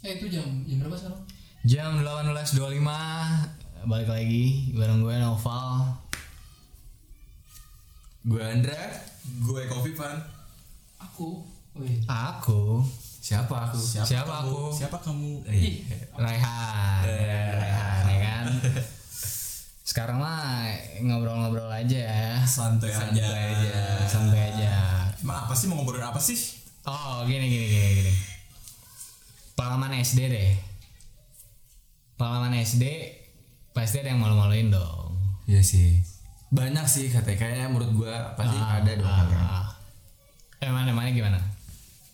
Eh itu jam jam berapa sekarang? Jam 18.25 Balik lagi bareng gue Noval Gue Andra. Gue Kofi Pan. Aku. Wih. Aku Siapa aku? Siapa kamu? aku? Siapa kamu? Ih, Raihan Raihan ya kan Sekarang mah ngobrol-ngobrol aja ya Santai, Santai aja. aja. Santai aja Emang apa sih mau ngobrolin apa sih? Oh gini gini gini gini Pengalaman SD deh Pengalaman SD Pasti ada yang malu-maluin dong Iya sih. Banyak sih katanya kayaknya menurut gue pasti ada dong. ah. Eh mana mana gimana?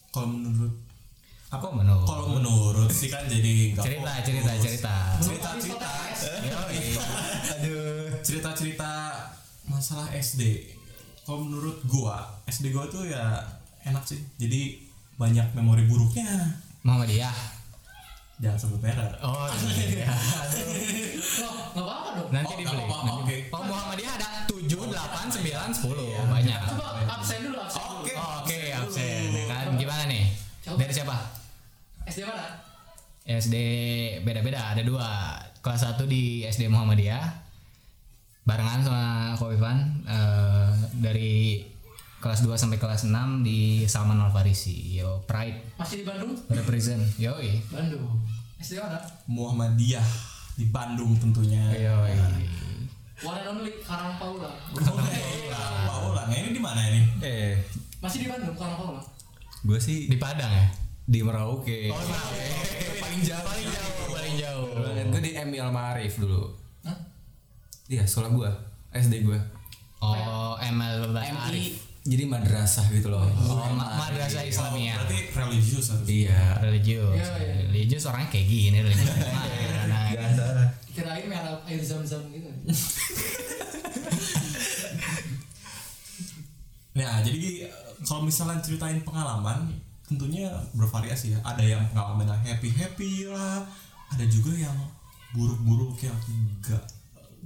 Kalau menurut Apa menurut? kalau menurut sih kan jadi Cerita fokus. cerita cerita cerita cerita Yoi. aduh cerita cerita masalah SD kalau menurut gua SD gua tuh ya enak sih jadi banyak memori buruknya Muhammadiyah jangan sebut merah Oh iya Loh, nggak apa-apa dong. Nanti Oh, dibeli nggak apa-apa, nanti. oke. Oh Muhammadiyah ada 7, 8, 9, 10 Banyak Coba absen dulu, absen dulu. Oke. Oh, Oke absen ya kan Gimana nih? Coba. Dari siapa? SD mana? SD beda-beda ada dua kelas 1 di SD Muhammadiyah barengan sama Kofifan eh, dari kelas 2 sampai kelas 6 di Salman Al Farisi yo Pride. Masih di Bandung? represent. Yoi. Bandung. SD mana? Muhammadiyah di Bandung tentunya. Yoi. One and only Karang Paula. Paula. Nah ini di mana ini? Eh, Masih di Bandung Karang Paula. gue sih di Padang ya? Di Merauke. paling jauh. Paling jauh. Paling jauh. Gue di Emil Marif dulu. Hah? Iya, sekolah gue. SD gue. oh ML Arif Jadi madrasah gitu loh. oh ma- madrasah Islamiyah berarti religius harus Iya. religius Iya, iya. religius orangnya kayak gini religius Nah, Kirain merah air zam-zam gitu. Nah, jadi eh, kalau misalnya ceritain pengalaman, tentunya bervariasi ya. Ada yang pengalaman happy happy lah, ada juga yang buruk-buruk yang gak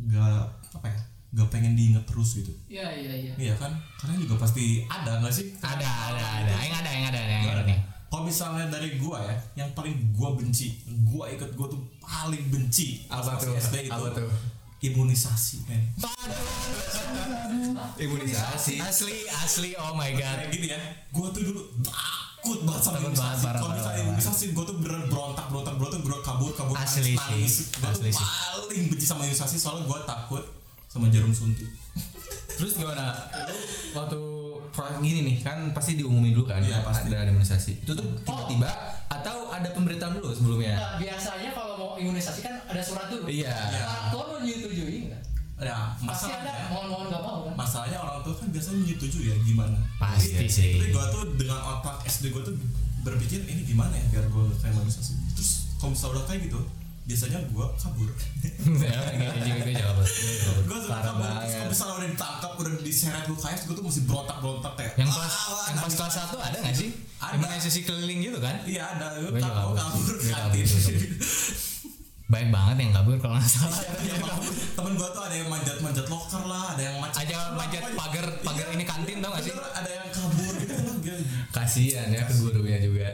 gak apa ya, gak pengen diinget terus gitu. Iya, iya, iya. Iya kan? Kalian juga pasti ada nggak sih? ada ada ada yang ada yang ada yang ada nih Kalau misalnya dari gua ya, yang paling gua benci, gua ikut gua tuh paling benci Apa tuh? SD itu Apa tuh? imunisasi men. Imunisasi. asli asli oh my god Kayak gini ya, gua tuh dulu takut banget sama imunisasi. Kalau misalnya imunisasi, gua tuh bener berontak, berontak, berontak, berontak, kabur, kabur, Asli nangis, nangis. sih, tuh asli sih. paling benci sama imunisasi soalnya gua takut sama jarum suntik. Terus gimana? Waktu proyek gini nih kan pasti diumumin dulu kan Iya, pasti. ada imunisasi. Itu tuh tiba-tiba atau ada pemberitahuan dulu sebelumnya? Nah, biasanya kalau mau imunisasi kan ada surat dulu. Iya. Orang tua mau nyetujui nggak? Ya, Pasti ada masalahnya, mohon-mohon nggak mau kan? masalahnya orang tua kan biasanya menyetujui ya gimana. Pasti Jadi, sih. Tapi gua tuh dengan otak SD gua tuh berpikir ini gimana ya biar gua kayak imunisasi. Terus kalau misalnya udah kayak gitu, biasanya gua kabur. ya gitu juga gue diseret ke UKS gue tuh masih berontak berontak kayak yang kelas "Ah, yang pas nangis." kelas satu ada nggak sih? Ada. imunisasi keliling gitu kan? Iya ada. Gue kabur kabur. kantin baik banget yang kabur kalau nggak salah. Iya, kabur. temen gue tuh ada yang manjat manjat locker lah ada yang macet. Aja manjat pagar pagar ini kantin tau gak sih? Ada yang kabur gitu. Kasihan ya ke gurunya juga.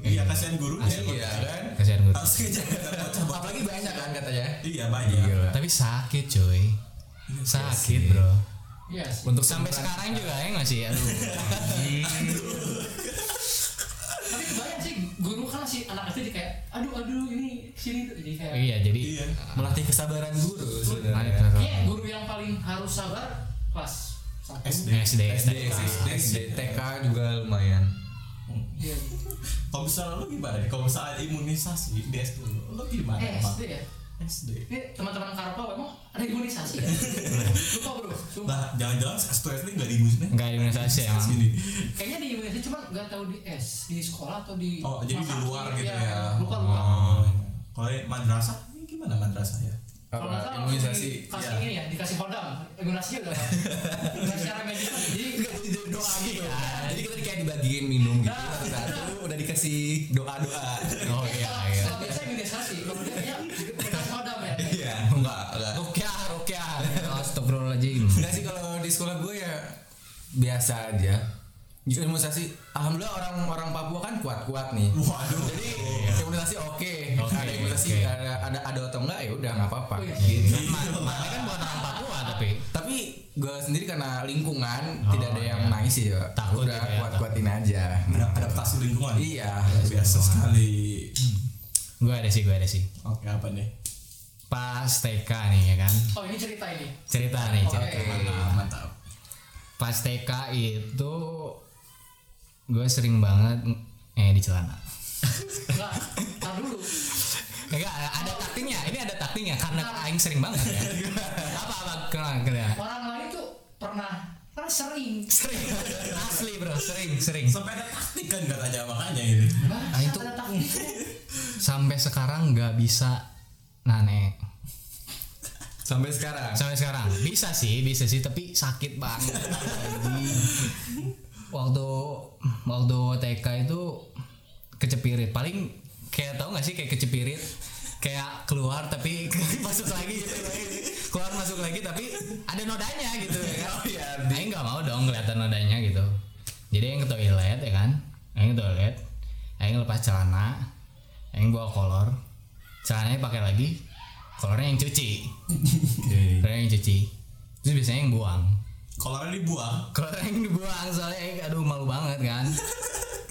Iya kasihan guru ya Iya kan? kasihan gue harus Apalagi banyak kan katanya. iya banyak. Tapi sakit coy. Iya, sakit bro Iya sih. Untuk sampai sekarang juga ya nggak sih aduh Tapi kebayang sih guru kan si anak SD kayak aduh aduh ini sini tuh jadi kayak iya jadi iya melatih kesabaran guru sebenarnya. Iya, guru yang paling harus sabar kelas. SD SD SD, SD, SD, TK juga lumayan. Iya. kalau misalnya lu gimana kalau misalnya imunisasi di SD lu lu gimana Eh? SD ya. SD Ini teman-teman Karpa emang ada imunisasi ya? Lupa bro. Sumpah. nah jangan-jangan satu SD nggak diimunisasi nggak imunisasi sini Kayaknya di imunisasi cuma nggak tahu di S di sekolah atau di Oh, jadi di luar gitu iya. ya. Lupa lupa. Oh. Kalau madrasah, ini gimana madrasah ya? Kalau nggak salah imunisasi. dikasih iya. ini ya, dikasih hodam. Imunisasi udah. Nggak secara medis. Jadi doa gitu. Jadi kita kayak dibagiin minum gitu satu-satu udah dikasih doa-doa. Biasa aja. Imunisasi, alhamdulillah orang orang Papua kan kuat-kuat nih. Waduh. Jadi imunisasi oke ada ada atau enggak ya udah nggak apa-apa. Wih. Gitu. Ma- Makanya kan bukan orang Papua tapi Tapi gue sendiri karena lingkungan Oh, tidak ada yang iya. nangis ya. Takut udah ya, kuat-kuatin aja. Ada adaptasi lingkungan. Iya. Biasa sekali. gue ada sih gue ada sih. Oke apa nih? Pas TK nih ya kan. Oh ini cerita ini. Cerita nih cerita. Oke. Mantap mantap. Pas TK itu gue sering banget eh di celana. Enggak, tar dulu. Enggak, ada taktiknya. Ini ada taktiknya karena aing sering banget ya. apa apa kenal kenal. Orang lain tuh pernah kan sering. Sering. Asli bro, sering sering. Sampai ada taktik kan katanya makanya ini. Nah, itu-. Sampai sekarang nggak bisa nane. Sampai sekarang. Sampai sekarang. Bisa sih, bisa sih, tapi sakit banget. Waktu waktu TK itu kecepirit. Paling kayak tau gak sih kayak kecepirit? Kayak keluar tapi masuk lagi. Keluar masuk lagi tapi ada nodanya gitu. Ya kan Oh, iya. Aing nggak mau dong kelihatan nodanya gitu. Jadi Aing ke toilet ya kan? Aing ke toilet. Aing lepas celana. Aing bawa kolor. Celananya pakai lagi kolornya yang cuci. Kolornya yang cuci. Terus biasanya yang buang. Kolornya dibuang. kalau aing dibuang soalnya aing aduh malu banget kan.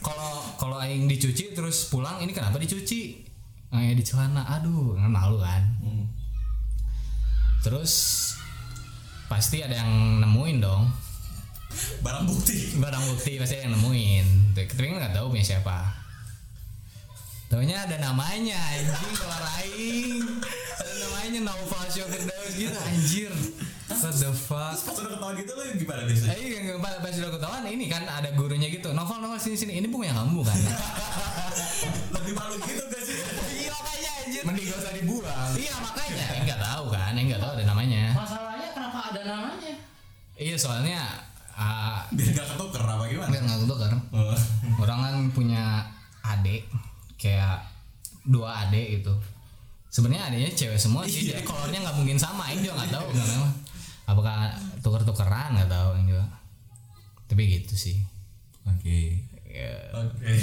Kalau kalau aing dicuci terus pulang ini kenapa dicuci? Aing di celana aduh kan malu kan. Hmm. terus pasti ada yang nemuin dong. Barang bukti. barang bukti pasti ada yang nemuin. Tapi nggak tahu punya siapa. Taunya ada namanya anjing kelar aing ada namanya Naufal Firdaus gitu anjir what the fuck Pas udah ketahuan gitu lo gimana biasanya? Eh, yang pas, pas udah ketahuan ini kan ada gurunya gitu. Novel, novel sini sini. Ini yang kamu kan? Lebih malu gitu gak sih? iya makanya anjir. Mending gak usah dibuang. Iya makanya. Eh, nggak tahu kan? Eh, nggak tahu ada namanya. Masalahnya kenapa ada namanya? Iya soalnya ah Biar gak ketuker apa gimana? biar nggak ketukar. Oh. Orang kan punya adik kayak dua adik gitu. Sebenarnya adiknya cewek semua sih, Iya. jadi kolornya nggak mungkin sama. Ini juga nggak tahu nggak tahu. Apakah tuker-tukeran nggak tahu ini juga. Tapi gitu sih. Oke. Ya, Oke.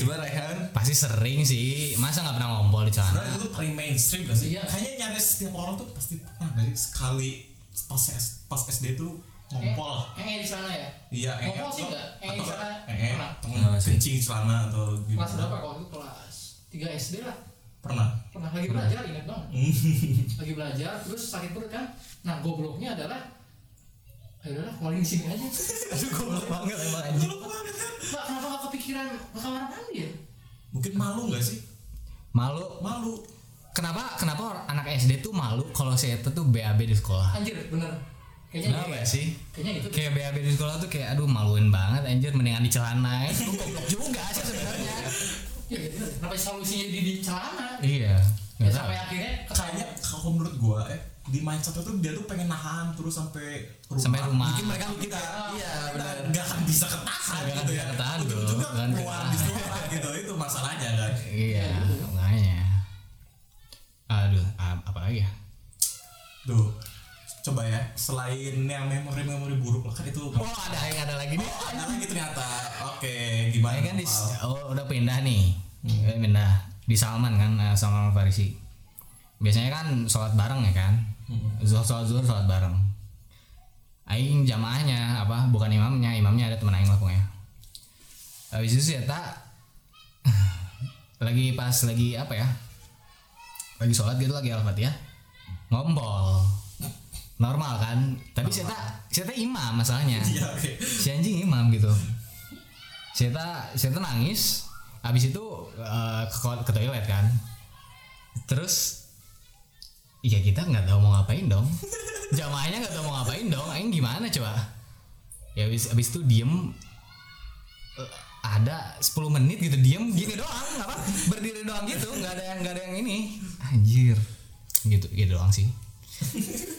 Coba Rehan. pasti sering sih. Masa nggak pernah ngompol di celana? Sebenarnya itu paling mainstream gak sih? Iya. Kayaknya nyaris setiap orang tuh pasti pernah dari sekali pas S- pas SD tuh ngompol. Eh, eh, di sana ya? Iya, Ngompol sih enggak? Eh, di sana eh, atau kencing celana atau Kelas gimana? berapa kalau itu kelas 3 SD lah. Pernah. Pernah lagi belajar ingat banget. lagi belajar terus sakit perut kan. Nah, gobloknya adalah udahlah keluarin di sini aja. Aduh goblok banget emang anjing. Mbak, kenapa gak kepikiran ke kamar mandi ya? Mungkin malu gak sih? Malu. Malu. Kenapa kenapa anak SD tuh malu kalau saya tuh BAB di sekolah? Anjir, bener. Kayaknya Kenapa iya. sih? Kayaknya itu. Kayak BAB di sekolah tuh kayak aduh maluin banget anjir mendingan di celana. Itu goblok juga sih sebenarnya. Iya, gitu. Kenapa solusinya di, di celana? Iya. Ya, sampai akhirnya Kayaknya kalau menurut gua eh di mindset itu dia tuh pengen nahan terus sampai rumah. Sampai rumah. Mungkin mereka kita Iya, kita benar. nggak akan bisa ketahan akan gitu ya. ketahan. Ujung-ujungnya Nggak akan keluar ketahan. di sekolah gitu itu masalahnya kan. Iya, makanya. Aduh, ap- apa lagi ya? Tuh. Coba ya, selain yang memori-memori buruk lah kan itu Oh, ada yang ada lagi nih. Oh, ada lagi ternyata. Oke, gimana? Ini kan di, oh, udah pindah nih. Udah pindah di Salman kan, eh, Salman Al Farisi. Biasanya kan sholat bareng ya kan. Zuhur sholat zuhur sholat bareng. Aing jamaahnya apa? Bukan imamnya, imamnya ada teman aing lah pokoknya. Habis itu ya tak lagi pas lagi apa ya? Lagi sholat gitu lagi al-fatihah. Ngompol. Normal kan? Tapi saya tak saya imam masalahnya. Iya, oke. si anjing imam gitu. Seta Seta nangis habis itu eh, ke, ke toilet kan. Terus iya kita nggak tahu mau ngapain dong. Jamaahnya nggak tahu mau ngapain dong. Aing gimana coba? Ya habis habis itu diem eh, ada 10 menit gitu diem gini doang apa? Berdiri doang gitu nggak ada yang nggak ada yang ini. Anjir. Gitu gitu doang sih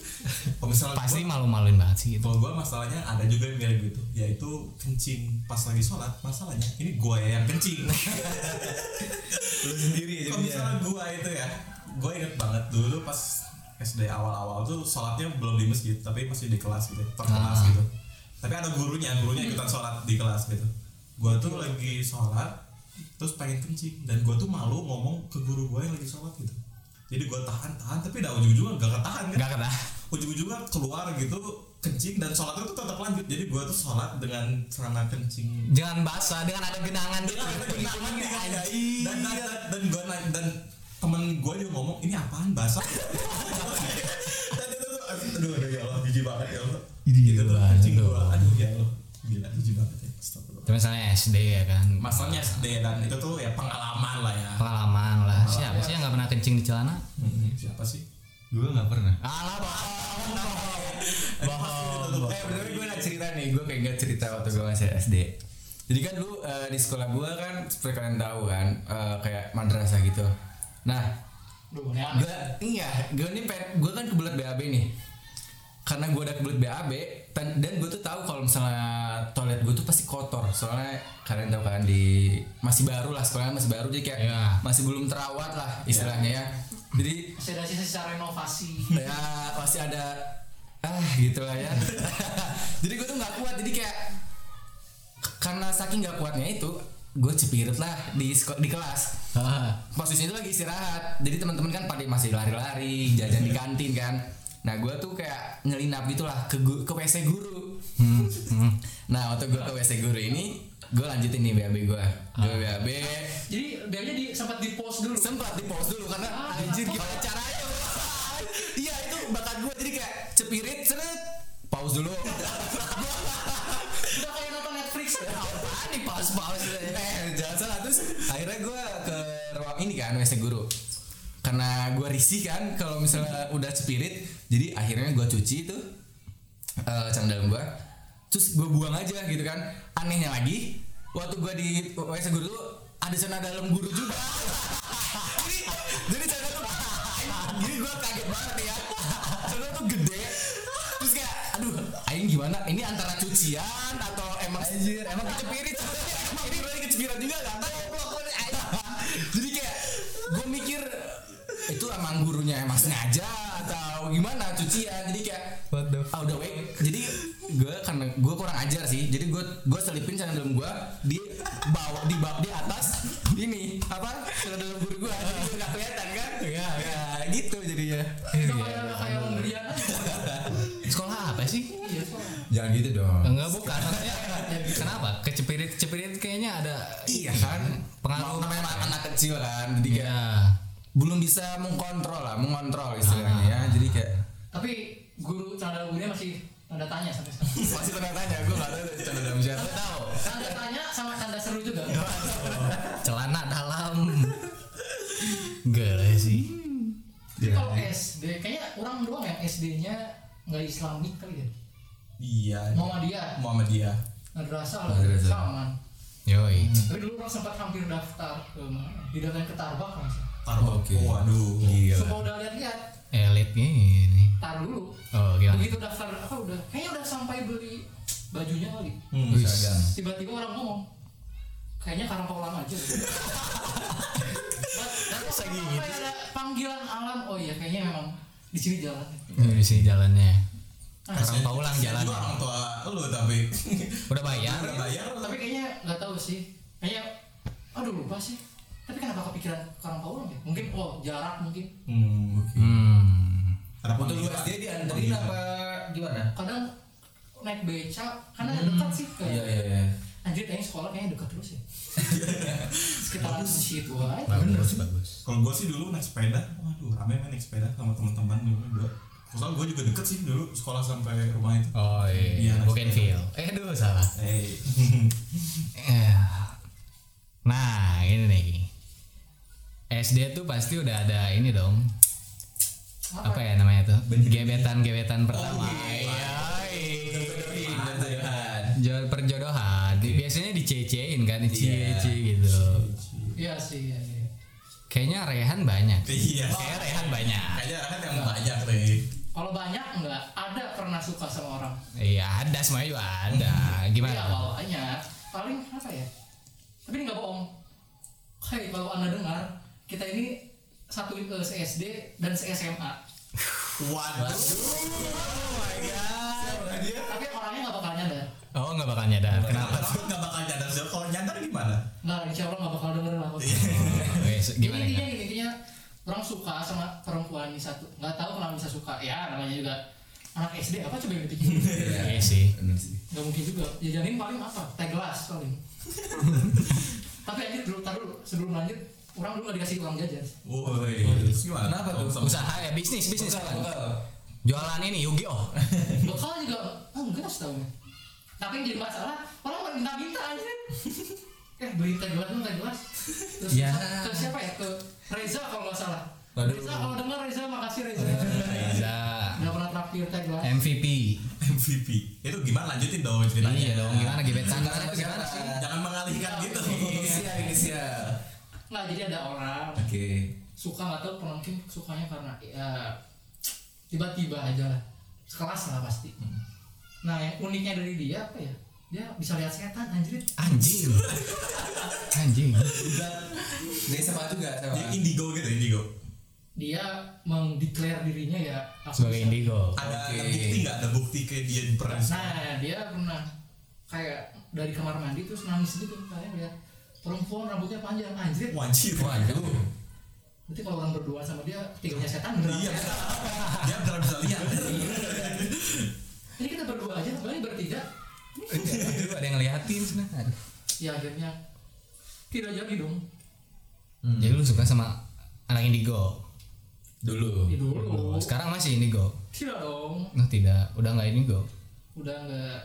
Kalau misalnya pasti malu-maluin banget sih gitu Kalau gue masalahnya ada juga yang mirip gitu, yaitu kencing pas lagi sholat. Masalahnya ini gue yang kencing. Lu sendiri ya Kalau misalnya gue itu ya, gue inget banget dulu pas SD awal-awal tuh sholatnya belum di masjid, tapi masih di kelas gitu, per kelas Ah. gitu. Tapi ada gurunya, gurunya ikutan sholat di kelas gitu. Gue tuh lagi sholat, terus pengen kencing, dan gue tuh malu ngomong ke guru gue yang lagi sholat gitu. Jadi gue tahan tahan tapi dah ujung-ujungnya gak ketahan kan? Gak kena. ujung-ujungnya keluar gitu kencing dan sholatnya tuh tetap lanjut. Jadi gue tuh sholat dengan celana kencing. Jangan basah dengan ada genangan gitu. dan dan dan dan, dan gue dan temen gue juga ngomong ini apaan basah? Dan itu tuh aduh aduh ya Allah jijik banget ya Allah. Ih, itu tuh kencing itu. gue aduh ya Allah gila jijik banget ya Astagfirullah. Itu misalnya SD ya kan. masalahnya SD dan itu tuh ya pengalaman lah ya Pengalaman lah. Siapa sih yang gak pernah kencing di celana? Hmm, siapa sih Gue nggak pernah. Alah bohong. Eh bener gue nak cerita nih, gue kayak gak cerita waktu gue masih SD. Jadi kan dulu eh, di sekolah gue kan seperti kalian tahu kan eh, kayak madrasah gitu. Nah, Duh, gue iya, gue nih gue kan kebelet BAB nih. Karena gue udah kebelet BAB dan, dan gue tuh tahu kalau misalnya toilet gue tuh pasti kotor. Soalnya kalian tahu kan di masih baru lah sekolahnya masih baru jadi kayak Iya. masih belum terawat lah istilahnya ya. Jadi Masih ada sisa-sisa renovasi. ya pasti ada ah gitu lah ya jadi gue tuh nggak kuat jadi kayak karena saking nggak kuatnya itu gue cepirit lah di di kelas Ah, posisi itu lagi istirahat jadi teman-teman kan pada masih lari-lari jajan di kantin kan nah gue tuh kayak nyelinap gitulah ke gu- ke wc guru. Hmm, hmm. nah waktu gue ke wc guru ini gue lanjutin nih BAB gue gue BAB Jadi biasanya di sempat di post dulu. sempat di pause dulu karena anjir gimana caranya? Iya itu bakat gue jadi kayak cepirit seret. Pause dulu. Udah kayak nonton Netflix. apaan nih pause pause? Eh jangan salah. Terus akhirnya gue ke ruang ini kan WC guru karena gue risih kan kalau misalnya udah cepirit jadi akhirnya gue cuci itu celana dalam gue terus gue buang aja gitu kan. Anehnya lagi waktu gue di WC guru tuh ada celana dalam guru juga. Jadi jadi celana tuh jadi gue kaget banget ya. Celana tuh gede. Terus kayak aduh aing gimana? Ini antara emang gurunya emang sengaja atau gimana cucian. Jadi kayak What the ah udah wait. Jadi gue karena gue kurang ajar sih. Jadi gue gue selipin celana dalam gue di bawah di bawah di atas ini apa celana dalam guru gue. Jadi gue nggak kelihatan kan? Ya, ya gitu jadinya. Udah kayak kayak pemberian aja. Sekolah apa sih? Iya, jangan gitu dong. Enggak bukan. Maksudnya kenapa? Kecepirit kecepirit kayaknya ada iya kan? pengaruh. Namanya anak, anak kecil kan jadi kayak ya. belum bisa mengkontrol lah mengontrol istilahnya ya jadi kayak Tapi guru tanda gurunya masih tanda tanya sampai sekarang. masih tanya tanya gue nggak tahu itu celana dalam siapa tahu Tanda tanya sama tanda seru juga. celana dalam. Gila sih. Jadi kalau SD, kayaknya orang doang yang SD-nya nggak Islamik kali ya. iya Muhammadiyah, Muhammadiyah madrasah lah, Madrasah. sama. Yoi. Tapi dulu orang sempat hampir daftar ke mana? Didaftarin ke Tarbak kan? Tarbak Oke. waduh Gila. Coba udah lihat-lihat, Elit ini. tar dulu. Oh gimana? Begitu daftar apa udah, kayaknya udah sampai beli bajunya kali. Hmm, Tiba-tiba orang ngomong, kayaknya karang paulang aja. Lagi sampai ada panggilan alam, oh iya kayaknya memang di sini jalan. Ini di sini jalannya. Ah, Karang Paulang jalan. juga orang tua lu tapi Udah bayar? udah bayar tapi kayaknya nggak tahu sih kayaknya aduh lupa sih tapi kenapa kepikiran karang paulang ya mungkin oh jarak mungkin hmm oke Hmm. Untuk lu. SD dianterin apa gimana? kadang naik beca karena dekat sih kayak Iya iya iya. anjir kayaknya sekolah kayaknya dekat terus ya sekitaran di situ aja Bagus bagus. kalau gue sih dulu naik sepeda waduh rame main naik sepeda sama teman-teman dulu gue soalnya gue juga deket sih dulu sekolah sampai rumah itu Oh iya. Iya, Bukan feel. Eh aduh salah. eh Eh. Nah ini nih. SD tuh pasti udah ada ini dong. Apa ya namanya tuh? Gebetan-gebetan pertama. Iya. Jo- perjodohan. Di- Biasanya dicecein kan, dicie gitu. iya sih iya iya Kayaknya Rehan banyak. iya Kayak Rehan banyak. kayaknya kan yang banyak deh kalau banyak nggak ada pernah suka sama orang Iya ada semuanya juga ada. iya Gimana? kalau banyak paling apa ya tapi ini nggak bohong Hei kalau anda dengar kita ini satu se SD dan se SMA waduh. Tapi orangnya nggak bakal nyadar. Oh nggak bakal nyadar. Kenapa? Kenapa nggak bakal nyadar. Sih? Kalau nyadar gimana? nggak insya Allah nggak bakal denger lah. Wes, Jadi gimana? intinya gini, intinya orang suka sama perempuan ini satu nggak tahu kenapa bisa suka. Ya namanya juga anak SD apa coba yang dipikir? Iya sih. bener sih. Nggak mungkin juga. Jajanin paling apa? Teh gelas paling. Tapi aja dulu taruh dulu. Sebelum lanjut orang dulu nggak dikasih uang jajan Woi, gimana? Kenapa tuh? Usaha ya bisnis bisnis Bukan, kan. bukan. Jualan ini Yu-Gi-Oh. bekal juga oh enggak setahun tapi yang jadi masalah orang mau minta-minta aja eh beli teh gelas teh gelas terus Ya. ke siapa ya ke Reza kalau nggak salah Waduh. Reza kalau dengar Reza makasih Reza Bisa. nggak pernah traktir teh gelas MVP. MVP. Itu gimana lanjutin dong ceritanya? Iya dong. Gimana gebetan? Gimana? Jangan mengalihkan gitu. inisial inisial nggak jadi ada orang oke suka nggak tahu mungkin sukanya karena ya tiba-tiba aja lah sekelas lah pasti nah yang uniknya dari dia apa ya dia bisa lihat setan anjir Anjing. Anjing. dia sama juga sama Dia indigo gitu, indigo. dia mengdeklar dirinya ya Sebagai indigo. Ada, Oke. ada bukti nggak? Ada bukti kayak dia pernah. nah dia pernah kayak dari kamar mandi terus nangis gitu kayak lihat perempuan rambutnya panjang anjir Wajib. waduh berarti kalau orang berdua sama dia ketiganya setan beneran Iya. Dia benar bisa lihat. ini kita berdua aja kali bertiga Aduh, ada yang ngeliatin sebenarnya. Ya akhirnya tidak jadi dong Jadi lu suka sama anak indigo. dulu Ya dulu Sekarang masih indigo. tidak dong Oh tidak, udah nggak indigo. udah nggak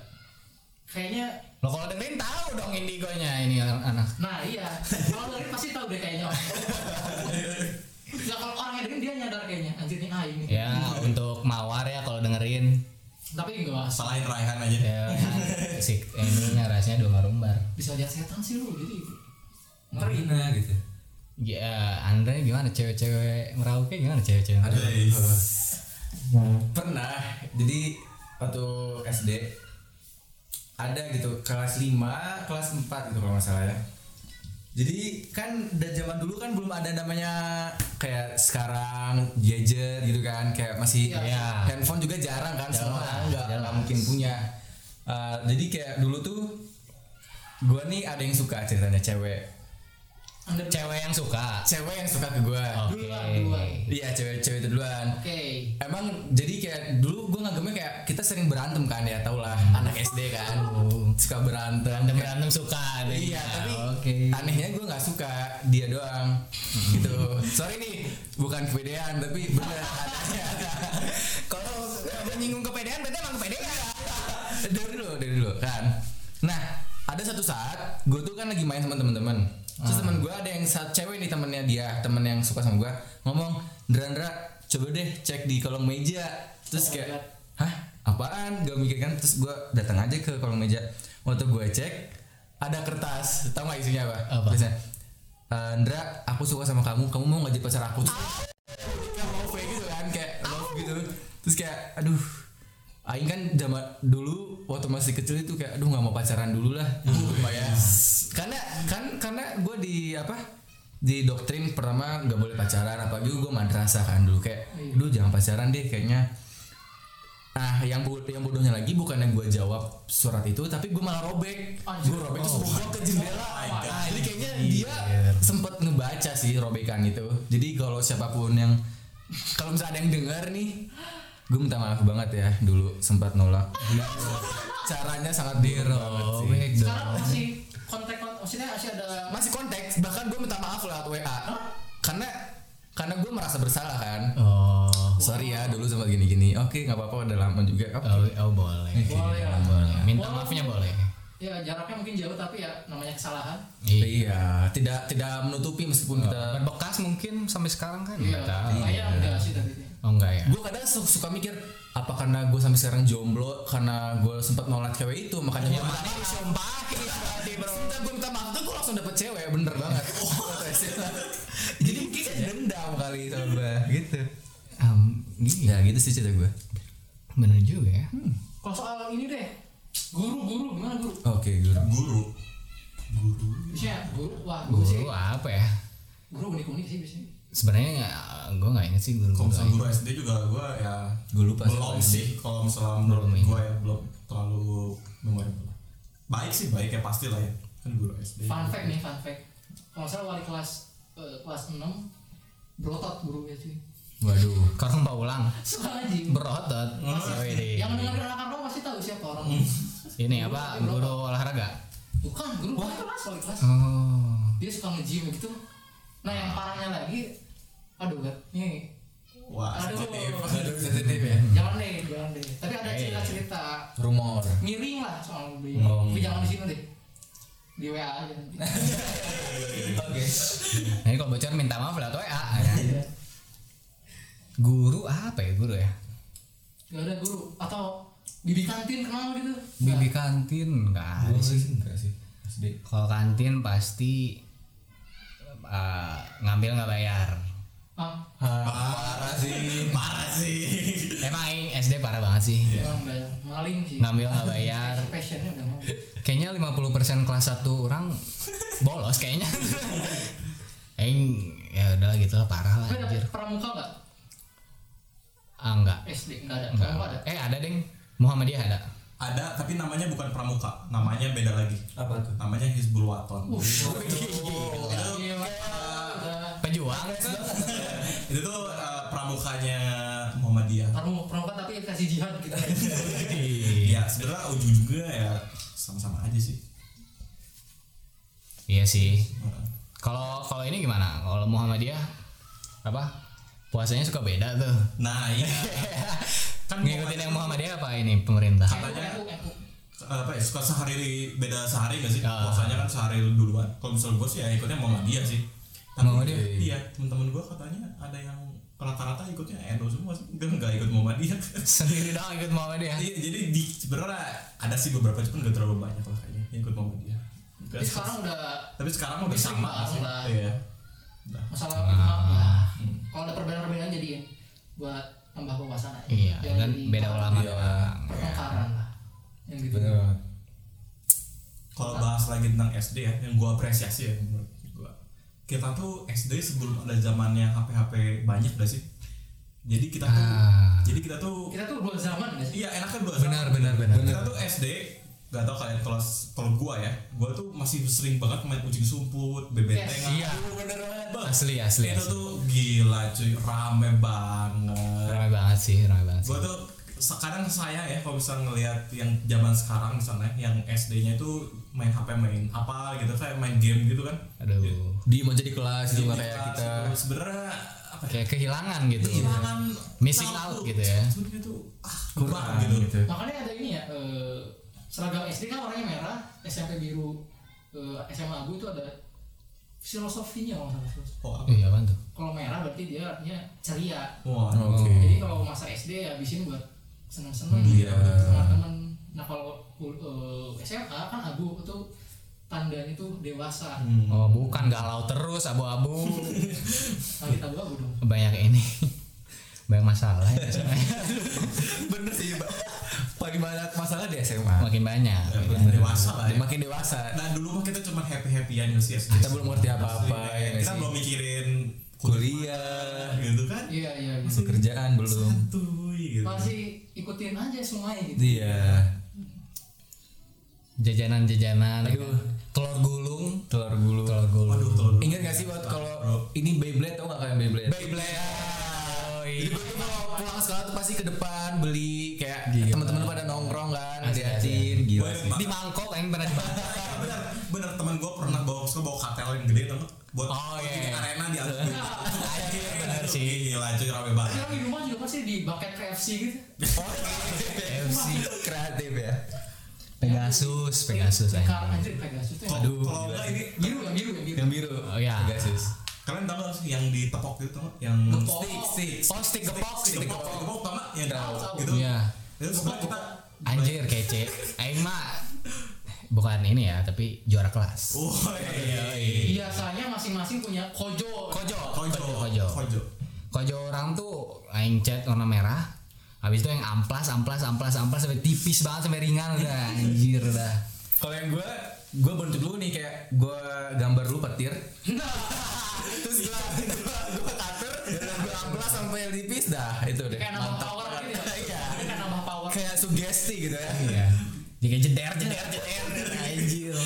kayaknya Lo kalau dengerin tahu dong indigonya ini anak. nah iya kalau dari pasti tahu deh kayaknya ya kalau orang yang dengerin dia nyadar kayaknya anjir nih ah ini Ya untuk mawar ya kalau dengerin tapi enggak Salahin Raihan aja. ya si ininya rasanya dua marumbar. bisa lihat setan sih lu jadi Marina gitu Ya Andre gimana cewek-cewek merauke gimana cewek-cewek? Aduh. Guys. pernah jadi waktu SD ada gitu kelas 5 kelas 4 gitu kalau nggak salah ya jadi kan dari zaman dulu kan belum ada namanya kayak sekarang gadget gitu kan kayak masih Iya. handphone juga jarang kan semua Jarang, nggak jarang. nggak mungkin punya Uh, jadi kayak dulu tuh gue nih ada yang suka ceritanya cewek Cewek yang suka. cewek yang suka ke gue. Duluan, duluan. iya cewek cewek itu duluan oke Emang jadi kayak dulu gue nganggapnya kayak kita sering berantem kan ya tau lah. Anak SD kan. Suka berantem. Berantem berantem suka. Iya adanya. tapi Oke. anehnya gue nggak suka dia doang. Gitu. Sorry nih bukan kepedean tapi bener. Kalau menyinggung kepedean berarti emang kepedean. dari dulu dari dulu kan. Nah ada satu saat gue tuh kan lagi main sama teman-teman terus teman gue ada yang saat cewek nih temennya dia temen yang suka sama gue ngomong Ndra Ndra coba deh cek di kolong meja. Terus Oh kayak God. hah? Apaan? Gak mikir kan? Terus gue datang aja ke kolong meja. Waktu gue cek ada kertas. Tau gak isinya apa? Apa? Tulisannya, "Eh, Ndra aku suka sama kamu. Kamu mau jadi pacar aku? Terus kayak love gitu kan? Kayak love gitu. Terus kayak aduh Aing kan zaman dulu waktu masih kecil itu kayak aduh nggak mau pacaran dulu lah. Sumpah ya karena kan karena gue di apa di doktrin pertama nggak boleh pacaran apalagi gue madrasah kan dulu kayak dulu jangan pacaran deh kayaknya Nah, yang bo- yang bodohnya lagi bukannya gue jawab surat itu, tapi gue malah robek. Anjir. Gue robek terus gue ke jendela. God. Nah, jadi kayaknya dia sempet ngebaca sih robekan itu. Jadi kalau siapa pun yang kalau misalnya ada yang dengar nih, gue minta maaf banget ya dulu sempat nolak. Caranya sangat buruk banget sih. Robek sekarang dong. masih kontak kontak maksudnya masih ada Masih konteks, bahkan gue minta maaf lewat WA. Karena karena gue merasa bersalah kan. Oh. Sorry ya dulu sempat gini-gini. Oke, nggak apa-apa udah lama juga. Oke. Oh, oh boleh. Boleh ya. Boleh. Minta Walaupun- maafnya boleh. ya jaraknya mungkin jauh tapi ya namanya kesalahan Iya, tidak tidak menutupi meskipun kita Berbekas mungkin sampai sekarang kan iya nggak tahu. kayak enggak sih tapi Oh enggak ya. gue kadang su- suka mikir apa karena gue sampai sekarang jomblo karena gue sempat nolak cewek itu makanya gue Mana disumpah berarti bro. Sebentar gue minta maaf. Tuh gue langsung dapet cewek bener banget. Jadi mungkin kayak dendam kali sama gue gitu. Um, iya, ya gitu sih cerita gue bener juga ya. kalau soal ini deh guru guru gimana guru? Oke guru. Guru. Guru. biasanya guru. Wah guru sih. Guru apa ya? guru unik unik sih biasanya. Sebenarnya gue nggak inget sih guru Kalau guru. misalnya guru SD juga gue ya gue lupa belum sih. Kalau misalnya menurut gue ya belum terlalu memorable baik sih baik ya pasti lah ya. Kan guru SD fun fact nih fun fact. Kalau saya wali kelas eh, kelas 6 berotot gurunya cuy Waduh, korong ulang. Suka ngaji berotot. Wih, yang anak abang pasti tahu siapa orang. Ini apa? Guru olahraga. bukan guru wali kelas wali kelas. Oh. dia suka nge-gym gitu. Nah yang parahnya lagi aduh gak nih Wah, sensitif ya. jangan deh jangan deh tapi ada Eh. cerita cerita Rumor. miring lah soal Oh. tapi jangan di sini deh di WA aja nanti Oke. Nah, ini kalau bocor minta maaf lewat WA. ya. Guru apa ya guru ya? gak ada guru atau bibi kantin kenal gitu Bibi kantin enggak ada sih. enggak sih. Kalau kantin pasti uh, ngambil nggak bayar. Ah Parah sih. parah sih. Emang ini SD parah banget sih. orang bayar maling sih Ngambil nggak bayar. passionnya udah mau Kayaknya 50% kelas 1 orang bolos kayaknya. Aing ya udah gitu lah parah lah tapi ada anjir. pramuka nggak Ah enggak. SD nggak ada Enggak. pramuka ada Eh ada deng. Muhammadiyah ada. Ada, tapi namanya bukan pramuka, namanya beda lagi. Apa tuh? Namanya Hizbul Waton. Uh. Pejuang. itu tuh uh, pramukanya Muhammadiyah. Pramuka, pramuka tapi kasih jihad gitu Ya sebenarnya ujung-ujungnya ya sama-sama aja sih. Iya sih. Kalau kalau ini gimana? Kalau Muhammadiyah apa? Puasanya suka beda tuh. Nah iya. kan Ngikutin yang Muhammadiyah apa ini pemerintah? Katanya- apa ya suka sehari beda sehari gak sih? Ah. Puasanya kan sehari duluan. Kalau misalnya gue sih ya ikutnya Muhammadiyah sih. Tapi Muhammadiyah? iya teman-teman gue katanya ada yang rata-rata ikutnya NU semua sih. Enggak enggak ikut Muhammadiyah. Sendiri doang ikut Muhammadiyah. Iya, jadi di sebenarnya ada sih beberapa cuman gak terlalu banyak lah kayaknya yang ikut Muhammadiyah. Tapi sekarang udah tapi sekarang udah sama sih. Iya. Masalah Ah. ya. Kalau ada perbedaan-perbedaan jadi buat tambah wawasan aja. Iya, Jangan kan jadi beda ulama Iya. doang. pertengkaran lah. Yang gitu. Kalau bahas lagi tentang SD ya, yang gua apresiasi ya menurut. Kita tuh SD sebelum ada zamannya HP-HP banyak gak sih? Jadi kita tuh Ah. jadi kita tuh Kita tuh dua zaman gak sih? iya enaknya dua Benar, zaman. benar, benar. Kita tuh SD Gak tau kalian kalau kalau gua ya, gua tuh masih sering banget main kucing sumput, bebentengan. Iya. bener banget. Bang. Asli asli. Itu asli. tuh gila cuy, rame banget. Ramai banget sih, ramai banget gue sih. tuh sekarang saya ya kalau misalnya ngelihat yang zaman sekarang misalnya yang SD-nya itu main HP main apa gitu kayak main game gitu kan Aduh. Diem aja di kelas itu nggak Di kayak kelas kita. itu sebenarnya apa ya Kayak kehilangan gitu. kehilangan Missing out tuh. gitu ya. Tuh ah, Kurang kurang gitu. gitu. Makanya ada ini ya, eh, seragam SD kan warnanya merah, SMP biru, eh, SMA abu itu ada filosofinya kalau nggak salah. Oh, apa? Iya tuh? Kalau merah berarti dia artinya ceria. Wah, Oke. Jadi kalau masa SD ya habisin buat seneng-seneng Iya. sama teman. Nah kalau kul- eh, SMA kan abu itu tandanya itu dewasa. Hmm. Oh bukan galau terus abu-abu. Langit abu-abu dong. Banyak ini. Banyak masalah ya sebenarnya. Bener sih, Pak. Paling banyak masalah di SMA. Makin banyak. Ya, udah dewasa lah ya. Makin dewasa. Nah dulu mah kita cuma happy happyan sih SD. Kita belum ngerti apa-apa, Asli, ya Kita sih? belum mikirin Kuliah, gitu kan. Iya iya. iya. masuk kerjaan belum. Santuy gitu. Masih ikutin aja semuanya gitu. Iya. Jajanan-jajanan. Aduh. kan? Telur gulung. Telur gulung. Telur gulung. Waduh, telur gulung. Ingat gak sih buat kalau ini Beyblade tau gak kalian Beyblade? Beyblade. Oh, Jadi iya. gue tuh kalau pulang sekolah tuh pasti ke depan beli kayak teman-teman pada nongkrong kan, gila Gue sih. Di mangkok yang pernah di mangkok. bener bener teman gue pernah bawa ke bawa katel yang gede tuh buat Oh, iya. Bucket KFC gitu. FC. Kreatif ya. Pegasus, Pegasus anjing. Anjir Pegasus itu yang kalau kalau enggak ini biru yang biru yang biru. Yang biru. Oh, iya. Pegasus. kalian tahu sih yang ditepok gitu tau nggak? yang stick stick Oh, stick gepok, stick gepok gepok. nggak? yang Tahu, gitu Iya. itu sebenarnya kita Anjir kece. Aing mah bukan ini ya, tapi juara kelas. oh iya Biasanya masing-masing punya kojo. Kojo, kojo kojo. kojo Kojo orang tuh aing cat warna merah. Habis itu yang amplas, amplas, amplas, amplas sampai tipis banget sampai ringan udah anjir dah. Kalau yang gue, gue bentuk dulu nih kayak gue gambar dulu petir. Terus gue gue gue cutter, gue amplas sampai tipis dah itu deh. Kayak nambah power gitu ya. Iya. Kayak nambah power. Kayak sugesti gitu ya. Iya. Jika jeder, jeder, jeder, anjir.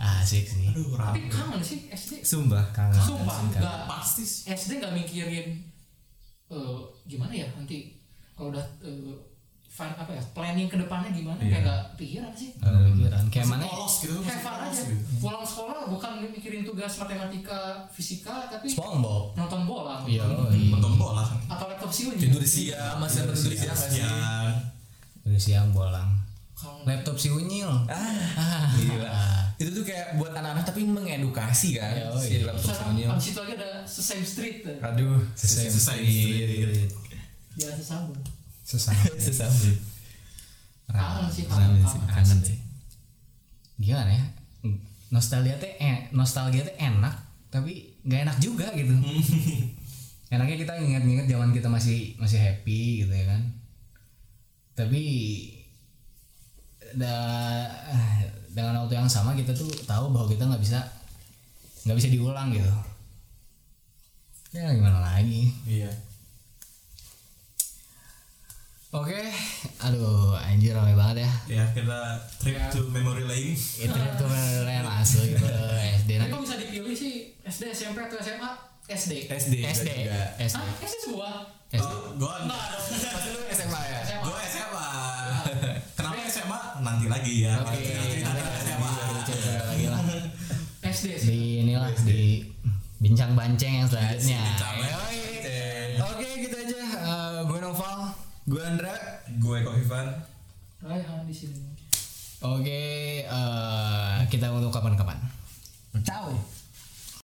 asik sih aduh tapi kangen sih SD Sumpah. kangen. Sumpah sih, kangen. nggak pasti. SD nggak mikirin eh, gimana ya nanti kalau udah eh, fin- apa ya planning ke depannya gimana kayak nggak pikiran sih. Nggak kepikiran kayak mana? polos gitu masih fun aja gitu. pulang sekolah bukan mikirin tugas matematika fisika tapi SpongeBob nonton bola. Iya nonton bola. Atau laptop sih Tidur siang, masih ada tidur siang siang. dari siang bolang. Laptop si unyil. Ah, gila. Itu tuh kayak buat anak-anak tapi mengedukasi kan. Ya, oh iya. Terus abis itu lagi ada Sesame Street tuh. Aduh, Sesame Sesame Street. di atas sabun sesama sesama. kangen sih Kangen kangen sih, kangen. kangen sih. Gimana ya? Nostalgia teh eh, nostalgia teh enak, tapi nggak enak juga gitu. Enaknya kita ingat-ingat zaman kita masih masih happy gitu ya kan. Tapi da- dengan waktu yang sama kita tuh tahu bahwa kita nggak bisa nggak bisa diulang gitu. Ya gimana lagi? iya Oke, aduh anjir ramai banget ya. ya kita trip to memory lane Itu itu beneran asli gitu SD Tapi nanti kok bisa dipilih sih SD, SMP atau SMA? SD. SD. SD juga. SD Hah? SD semua? SD Oh, gua Enggak dong. Pasti lu SMA ya? SMA. gua SMA kenapa SMA nanti lagi ya Oke, nanti SD sih. Di inilah di bincang banceng yang selanjutnya. Banceng. Oke, gitu aja. Eh, gue Noval. Gue Andra. gue kok Ivan Raihan di sini. Oke, eh, kita untuk kapan-kapan. Ciao.